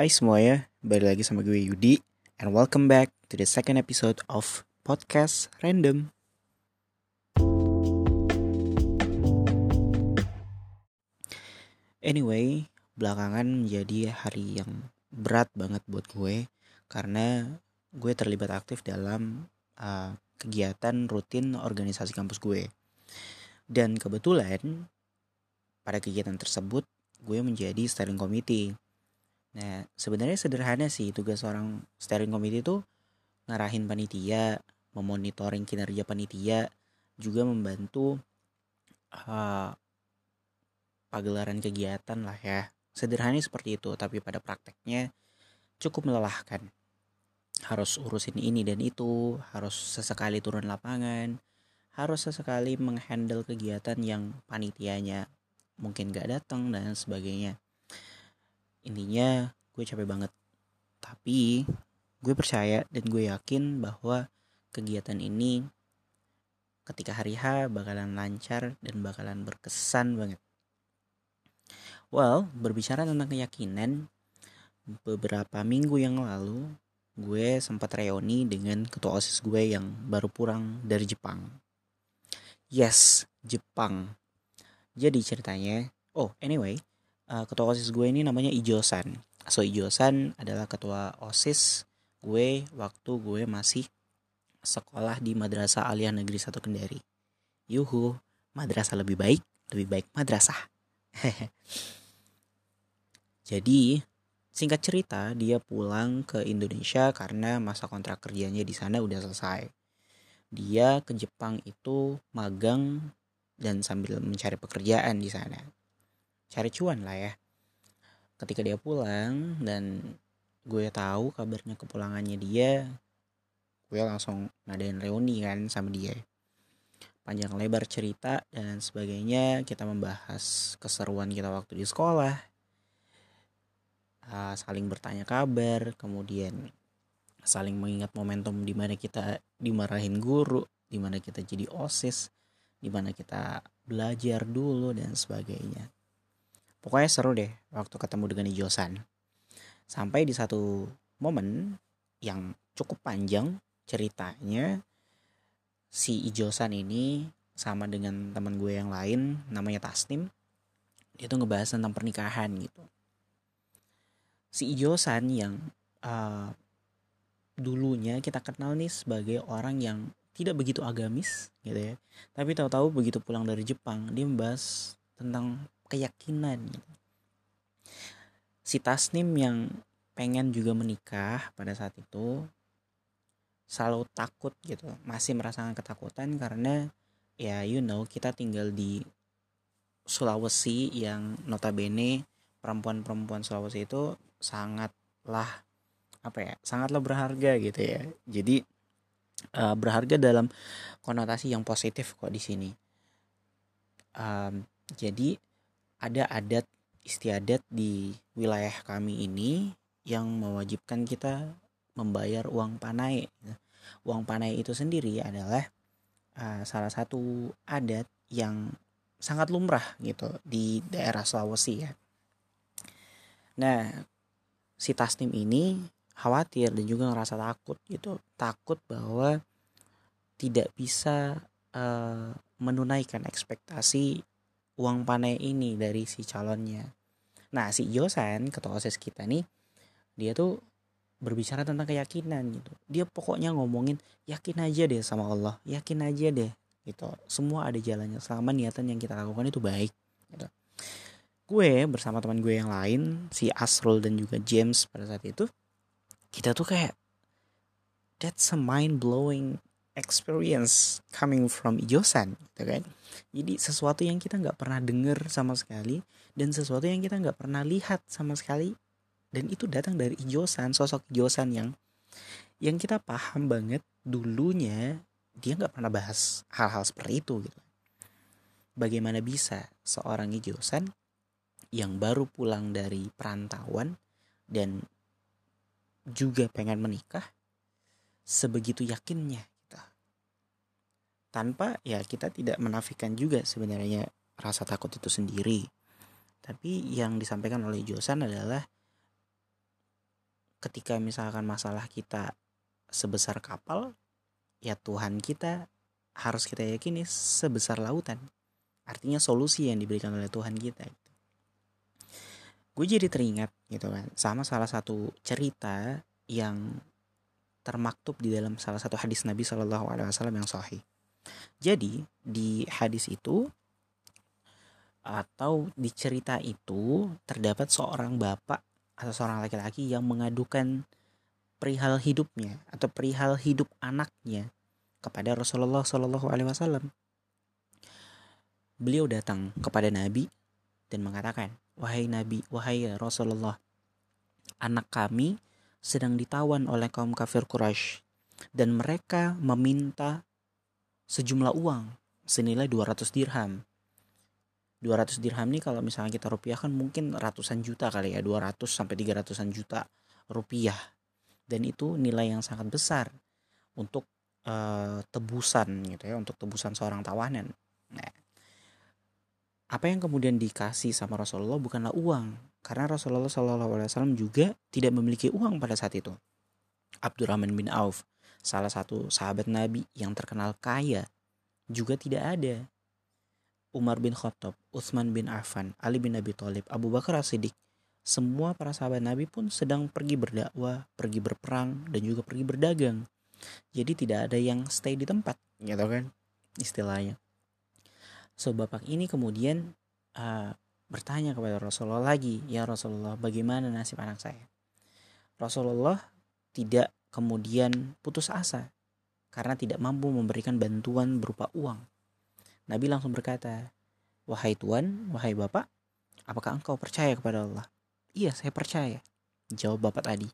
Hai semuanya, balik lagi sama gue Yudi And welcome back to the second episode of Podcast Random. Anyway, belakangan menjadi hari yang berat banget buat gue Karena gue terlibat aktif dalam uh, kegiatan rutin organisasi kampus gue. Dan kebetulan pada kegiatan tersebut gue menjadi steering committee Nah, sebenarnya sederhana sih tugas seorang steering committee itu ngarahin panitia, memonitoring kinerja panitia, juga membantu uh, pagelaran kegiatan lah ya. Sederhana seperti itu, tapi pada prakteknya cukup melelahkan. Harus urusin ini dan itu, harus sesekali turun lapangan, harus sesekali menghandle kegiatan yang panitianya mungkin gak datang dan sebagainya intinya gue capek banget. Tapi gue percaya dan gue yakin bahwa kegiatan ini ketika hari H bakalan lancar dan bakalan berkesan banget. Well berbicara tentang keyakinan beberapa minggu yang lalu gue sempat reuni dengan ketua osis gue yang baru pulang dari Jepang. Yes Jepang. Jadi ceritanya oh anyway uh, ketua osis gue ini namanya Ijosan so Ijosan adalah ketua osis gue waktu gue masih sekolah di Madrasah Aliyah Negeri 1 Kendari. Yuhu madrasah lebih baik lebih baik madrasah. Jadi singkat cerita dia pulang ke Indonesia karena masa kontrak kerjanya di sana udah selesai. Dia ke Jepang itu magang dan sambil mencari pekerjaan di sana cari cuan lah ya. Ketika dia pulang dan gue tahu kabarnya kepulangannya dia gue langsung ngadain reuni kan sama dia. Panjang lebar cerita dan sebagainya kita membahas keseruan kita waktu di sekolah. Uh, saling bertanya kabar kemudian saling mengingat momentum di mana kita dimarahin guru di mana kita jadi osis di mana kita belajar dulu dan sebagainya Pokoknya seru deh waktu ketemu dengan Ijosan. Sampai di satu momen yang cukup panjang ceritanya si Ijosan ini sama dengan teman gue yang lain namanya Tasnim dia tuh ngebahas tentang pernikahan gitu si Ijosan yang uh, dulunya kita kenal nih sebagai orang yang tidak begitu agamis gitu ya tapi tahu-tahu begitu pulang dari Jepang dia membahas tentang keyakinan gitu. si Tasnim yang pengen juga menikah pada saat itu selalu takut gitu. Masih merasakan ketakutan karena ya you know kita tinggal di Sulawesi yang notabene perempuan-perempuan Sulawesi itu sangatlah apa ya sangatlah berharga gitu ya. Jadi uh, berharga dalam konotasi yang positif kok di sini. Um, jadi ada adat istiadat di wilayah kami ini yang mewajibkan kita membayar uang panai. Uang panai itu sendiri adalah uh, salah satu adat yang sangat lumrah gitu di daerah Sulawesi ya. Nah, si Tasnim ini khawatir dan juga ngerasa takut gitu, takut bahwa tidak bisa uh, menunaikan ekspektasi uang panai ini dari si calonnya. Nah, si Yosan, ketua OSIS kita nih, dia tuh berbicara tentang keyakinan gitu. Dia pokoknya ngomongin yakin aja deh sama Allah, yakin aja deh gitu. Semua ada jalannya selama niatan yang kita lakukan itu baik gitu. Gue bersama teman gue yang lain, si Asrul dan juga James pada saat itu, kita tuh kayak that's a mind blowing experience coming from Ijosan gitu kan? Jadi sesuatu yang kita nggak pernah dengar sama sekali dan sesuatu yang kita nggak pernah lihat sama sekali dan itu datang dari Ijosan sosok Ijosan yang yang kita paham banget dulunya dia nggak pernah bahas hal-hal seperti itu gitu. Bagaimana bisa seorang Ijosan yang baru pulang dari perantauan dan juga pengen menikah sebegitu yakinnya tanpa ya kita tidak menafikan juga sebenarnya rasa takut itu sendiri. Tapi yang disampaikan oleh Josan adalah ketika misalkan masalah kita sebesar kapal ya Tuhan kita harus kita yakini sebesar lautan. Artinya solusi yang diberikan oleh Tuhan kita gue jadi teringat gitu kan sama salah satu cerita yang termaktub di dalam salah satu hadis Nabi Shallallahu Alaihi Wasallam yang sahih. Jadi di hadis itu atau di cerita itu terdapat seorang bapak atau seorang laki-laki yang mengadukan perihal hidupnya atau perihal hidup anaknya kepada Rasulullah Shallallahu Alaihi Wasallam. Beliau datang kepada Nabi dan mengatakan, wahai Nabi, wahai Rasulullah, anak kami sedang ditawan oleh kaum kafir Quraisy dan mereka meminta sejumlah uang senilai 200 dirham. 200 dirham ini kalau misalnya kita rupiah kan mungkin ratusan juta kali ya, 200 sampai 300-an juta rupiah. Dan itu nilai yang sangat besar untuk uh, tebusan gitu ya, untuk tebusan seorang tawanan. Nah, apa yang kemudian dikasih sama Rasulullah bukanlah uang, karena Rasulullah SAW juga tidak memiliki uang pada saat itu. Abdurrahman bin Auf, salah satu sahabat Nabi yang terkenal kaya, juga tidak ada. Umar bin Khattab, Utsman bin Affan, Ali bin Abi Thalib, Abu Bakar As-Siddiq, semua para sahabat Nabi pun sedang pergi berdakwah, pergi berperang, dan juga pergi berdagang. Jadi tidak ada yang stay di tempat, gitu kan istilahnya. So bapak ini kemudian uh, bertanya kepada Rasulullah lagi, ya Rasulullah, bagaimana nasib anak saya? Rasulullah tidak kemudian putus asa karena tidak mampu memberikan bantuan berupa uang. Nabi langsung berkata, "Wahai Tuan, wahai Bapak, apakah engkau percaya kepada Allah?" "Iya, saya percaya." Jawab Bapak tadi.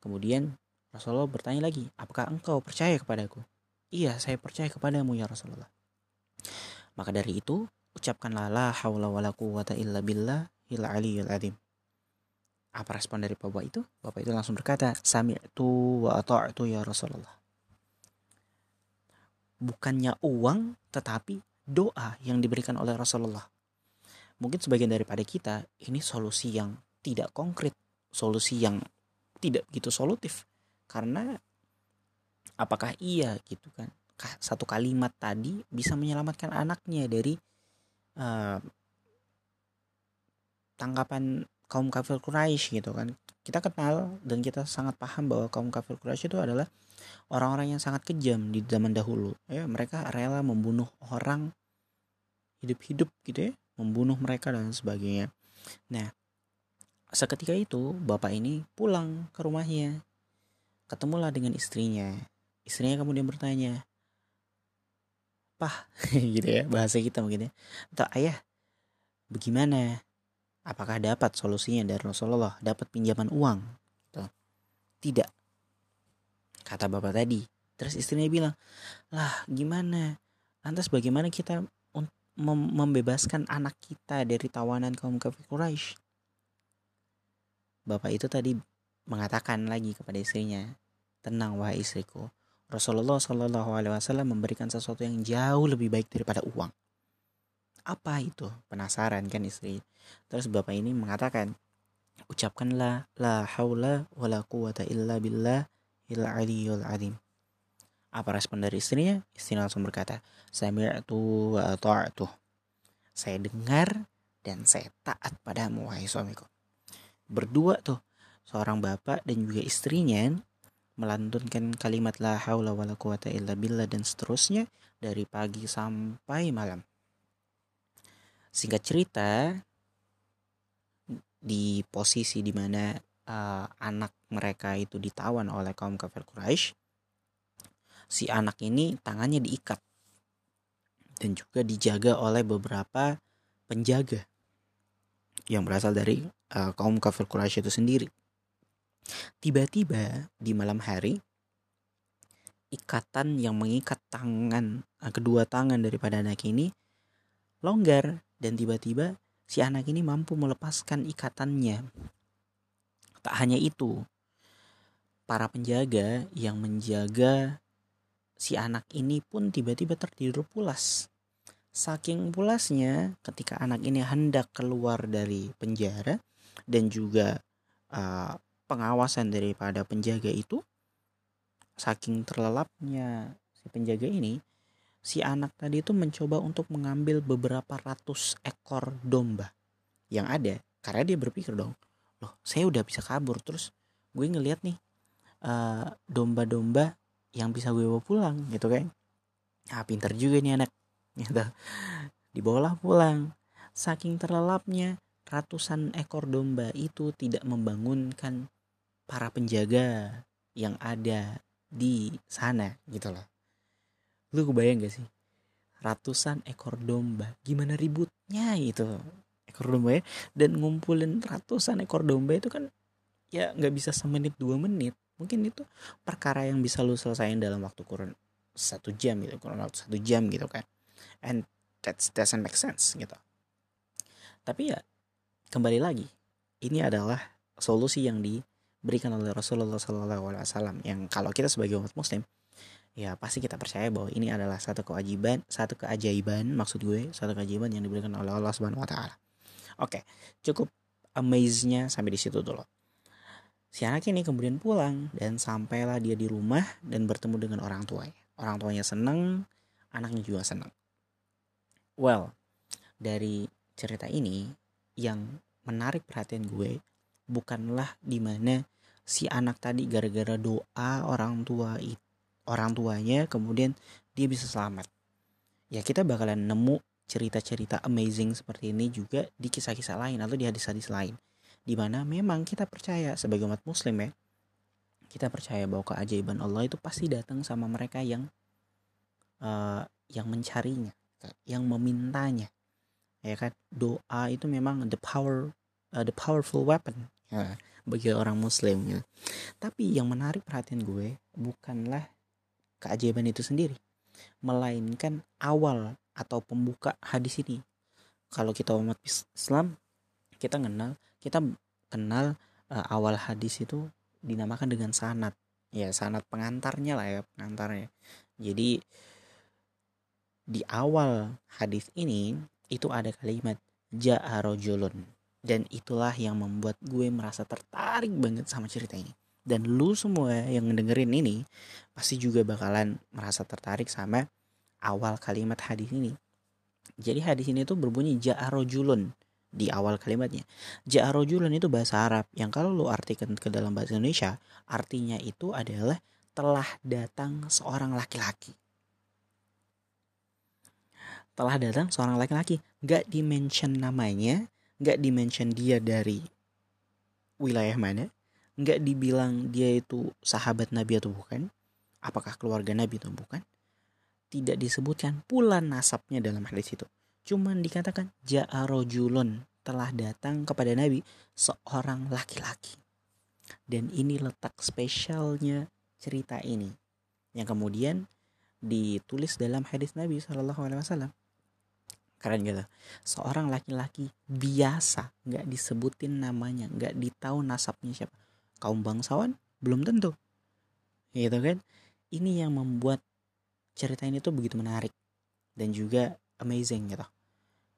Kemudian Rasulullah bertanya lagi, "Apakah engkau percaya kepadaku?" "Iya, saya percaya kepadamu ya Rasulullah." Maka dari itu, ucapkanlah la haula wala quwata illa billah il aliyul azim. Apa respon dari bapak itu? Bapak itu langsung berkata, sami'tu wa ata'tu ya Rasulullah. Bukannya uang, tetapi doa yang diberikan oleh Rasulullah. Mungkin sebagian daripada kita, ini solusi yang tidak konkret, solusi yang tidak gitu solutif. Karena apakah iya gitu kan? satu kalimat tadi bisa menyelamatkan anaknya dari uh, tanggapan kaum kafir Quraisy gitu kan. Kita kenal dan kita sangat paham bahwa kaum kafir Quraisy itu adalah orang-orang yang sangat kejam di zaman dahulu. Ya mereka rela membunuh orang hidup-hidup gitu ya membunuh mereka dan sebagainya. Nah seketika itu bapak ini pulang ke rumahnya. Ketemulah dengan istrinya. Istrinya kemudian bertanya pah gitu ya bahasa kita mungkin ya. Atau ayah bagaimana apakah dapat solusinya dari Rasulullah? Dapat pinjaman uang? Gitu. tidak. Kata bapak tadi. Terus istrinya bilang lah gimana? Lantas bagaimana kita mem membebaskan anak kita dari tawanan kaum kafir Quraisy? Bapak itu tadi mengatakan lagi kepada istrinya tenang wahai istriku. Rasulullah Shallallahu Alaihi Wasallam memberikan sesuatu yang jauh lebih baik daripada uang. Apa itu? Penasaran kan istri. Terus bapak ini mengatakan, ucapkanlah la haula wala quwata illa billah il aliyul adim. Apa respon dari istrinya? Istrinya langsung berkata, sami'tu wa ta'atu. Saya dengar dan saya taat padamu wahai suamiku. Berdua tuh, seorang bapak dan juga istrinya melantunkan kalimat la haula wala quwata illa billah dan seterusnya dari pagi sampai malam. Singkat cerita di posisi di mana uh, anak mereka itu ditawan oleh kaum kafir Quraisy, si anak ini tangannya diikat dan juga dijaga oleh beberapa penjaga yang berasal dari uh, kaum kafir Quraisy itu sendiri. Tiba-tiba di malam hari, ikatan yang mengikat tangan, eh, kedua tangan daripada anak ini longgar dan tiba-tiba si anak ini mampu melepaskan ikatannya. Tak hanya itu, para penjaga yang menjaga si anak ini pun tiba-tiba tertidur pulas. Saking pulasnya ketika anak ini hendak keluar dari penjara dan juga uh, pengawasan daripada penjaga itu saking terlelapnya si penjaga ini si anak tadi itu mencoba untuk mengambil beberapa ratus ekor domba yang ada karena dia berpikir dong loh saya udah bisa kabur. Terus gue ngeliat nih uh, domba-domba yang bisa gue bawa pulang gitu kan. Ah pinter juga nih anak gitu. Dibawalah pulang. Saking terlelapnya ratusan ekor domba itu tidak membangunkan para penjaga yang ada di sana gitu loh lu kebayang gak sih? Ratusan ekor domba. Gimana ributnya itu? Ekor domba ya. Dan ngumpulin ratusan ekor domba itu kan ya nggak bisa semenit dua menit. Mungkin itu perkara yang bisa lu selesaiin dalam waktu kurun satu jam gitu kurun waktu satu jam gitu kan. And that doesn't make sense gitu. Tapi ya kembali lagi. Ini adalah solusi yang di diberikan oleh Rasulullah SAW yang kalau kita sebagai umat Muslim ya pasti kita percaya bahwa ini adalah satu kewajiban, satu keajaiban maksud gue, satu keajaiban yang diberikan oleh Allah Subhanahu Wa Taala. Oke, cukup amaze-nya sampai di situ dulu. Si anak ini kemudian pulang dan sampailah dia di rumah dan bertemu dengan orang tuanya. Orang tuanya senang, anaknya juga senang. Well, dari cerita ini yang menarik perhatian gue bukanlah di mana si anak tadi gara-gara doa orang tua orang tuanya kemudian dia bisa selamat. Ya kita bakalan nemu cerita-cerita amazing seperti ini juga di kisah-kisah lain atau di hadis-hadis lain. Di mana memang kita percaya sebagai umat muslim ya. Kita percaya bahwa keajaiban Allah itu pasti datang sama mereka yang uh, yang mencarinya, yang memintanya. Ya kan? Doa itu memang the power uh, the powerful weapon. Ya bagi orang muslim ya. Tapi yang menarik perhatian gue bukanlah keajaiban itu sendiri, melainkan awal atau pembuka hadis ini. Kalau kita umat Islam, kita kenal, kita kenal uh, awal hadis itu dinamakan dengan sanat. Ya, sanat pengantarnya lah ya, pengantarnya. Jadi di awal hadis ini itu ada kalimat ja'a rojulun dan itulah yang membuat gue merasa tertarik banget sama cerita ini. Dan lu semua yang dengerin ini pasti juga bakalan merasa tertarik sama awal kalimat hadis ini. Jadi hadis ini tuh berbunyi ja'arojulun di awal kalimatnya. Ja'arojulun itu bahasa Arab yang kalau lu artikan ke dalam bahasa Indonesia artinya itu adalah telah datang seorang laki-laki. Telah datang seorang laki-laki. Gak dimention namanya, nggak dimention dia dari wilayah mana nggak dibilang dia itu sahabat Nabi atau bukan. Apakah keluarga Nabi atau bukan. Tidak disebutkan pula nasabnya dalam hadis itu. Cuman dikatakan ja'arojulun telah datang kepada Nabi seorang laki-laki. Dan ini letak spesialnya cerita ini. Yang kemudian ditulis dalam hadis Nabi Shallallahu Alaihi Wasallam. Keren gitu. Seorang laki-laki biasa. Nggak disebutin namanya. Nggak ditahu nasabnya siapa kaum bangsawan? Belum tentu. Gitu kan? Ini yang membuat cerita ini tuh begitu menarik dan juga amazing gitu.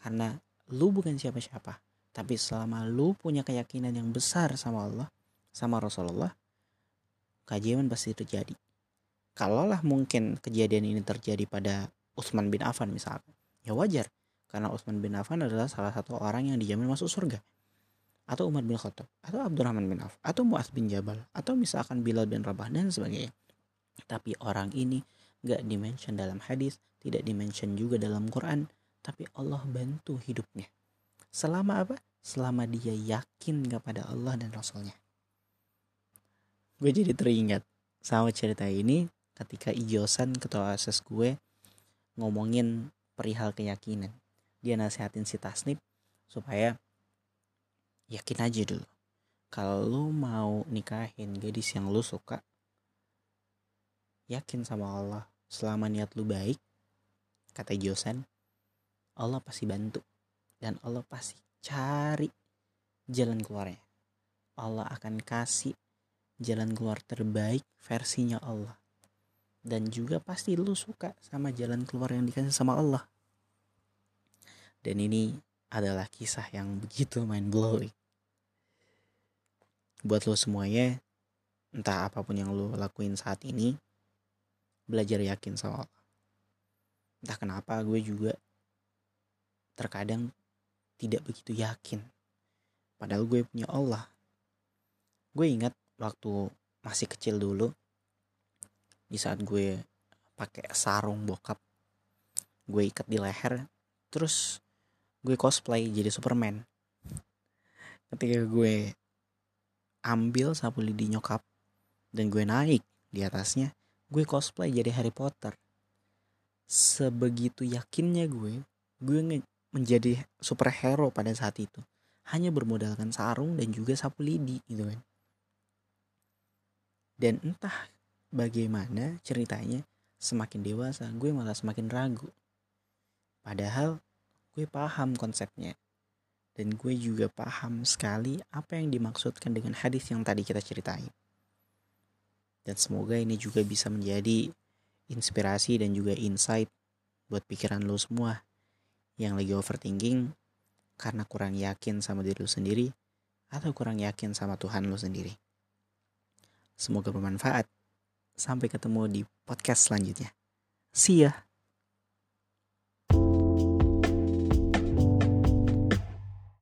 Karena lu bukan siapa-siapa tapi selama lu punya keyakinan yang besar sama Allah sama Rasulullah kajian pasti terjadi. Kalaulah mungkin kejadian ini terjadi pada Utsman bin Affan misalnya ya wajar. Karena Utsman bin Affan adalah salah satu orang yang dijamin masuk surga atau Umar bin Khattab atau Abdurrahman bin Auf atau Muaz bin Jabal atau misalkan Bilal bin Rabah dan sebagainya. Tapi orang ini gak dimention dalam hadis tidak dimention juga dalam Quran tapi Allah bantu hidupnya. Selama apa? Selama dia yakin kepada Allah dan Rasulnya. Gue jadi teringat sama cerita ini ketika Ijosan ketua ases gue ngomongin perihal keyakinan. Dia nasihatin si Tasnip supaya yakin aja dulu. Kalau lu mau nikahin gadis yang lu suka yakin sama Allah. Selama niat lu baik kata Josan Allah pasti bantu. Dan Allah pasti cari jalan keluarnya. Allah akan kasih jalan keluar terbaik versinya Allah. Dan juga pasti lu suka sama jalan keluar yang dikasih sama Allah. Dan ini adalah kisah yang begitu mind blowing. Buat lo semuanya entah apa pun yang lo lakuin saat ini belajar yakin sama Allah. Entah kenapa gue juga terkadang tidak begitu yakin. Padahal gue punya Allah. Gue ingat waktu masih kecil dulu di saat gue pakai sarung bokap gue ikat di leher terus gue cosplay jadi Superman. Ketika gue ambil sapu lidi nyokap. Dan gue naik di atasnya. Gue cosplay jadi Harry Potter. Sebegitu yakinnya gue gue menjadi superhero pada saat itu. Hanya bermodalkan sarung dan juga sapu lidi gitu kan. Dan entah bagaimana ceritanya semakin dewasa gue malah semakin ragu. Padahal gue paham konsepnya dan gue juga paham sekali apa yang dimaksudkan dengan hadis yang tadi kita ceritain dan semoga ini juga bisa menjadi inspirasi dan juga insight buat pikiran lo semua yang lagi overthinking karena kurang yakin sama diri lo sendiri atau kurang yakin sama Tuhan lo sendiri. Semoga bermanfaat. Sampai ketemu di podcast selanjutnya. See ya.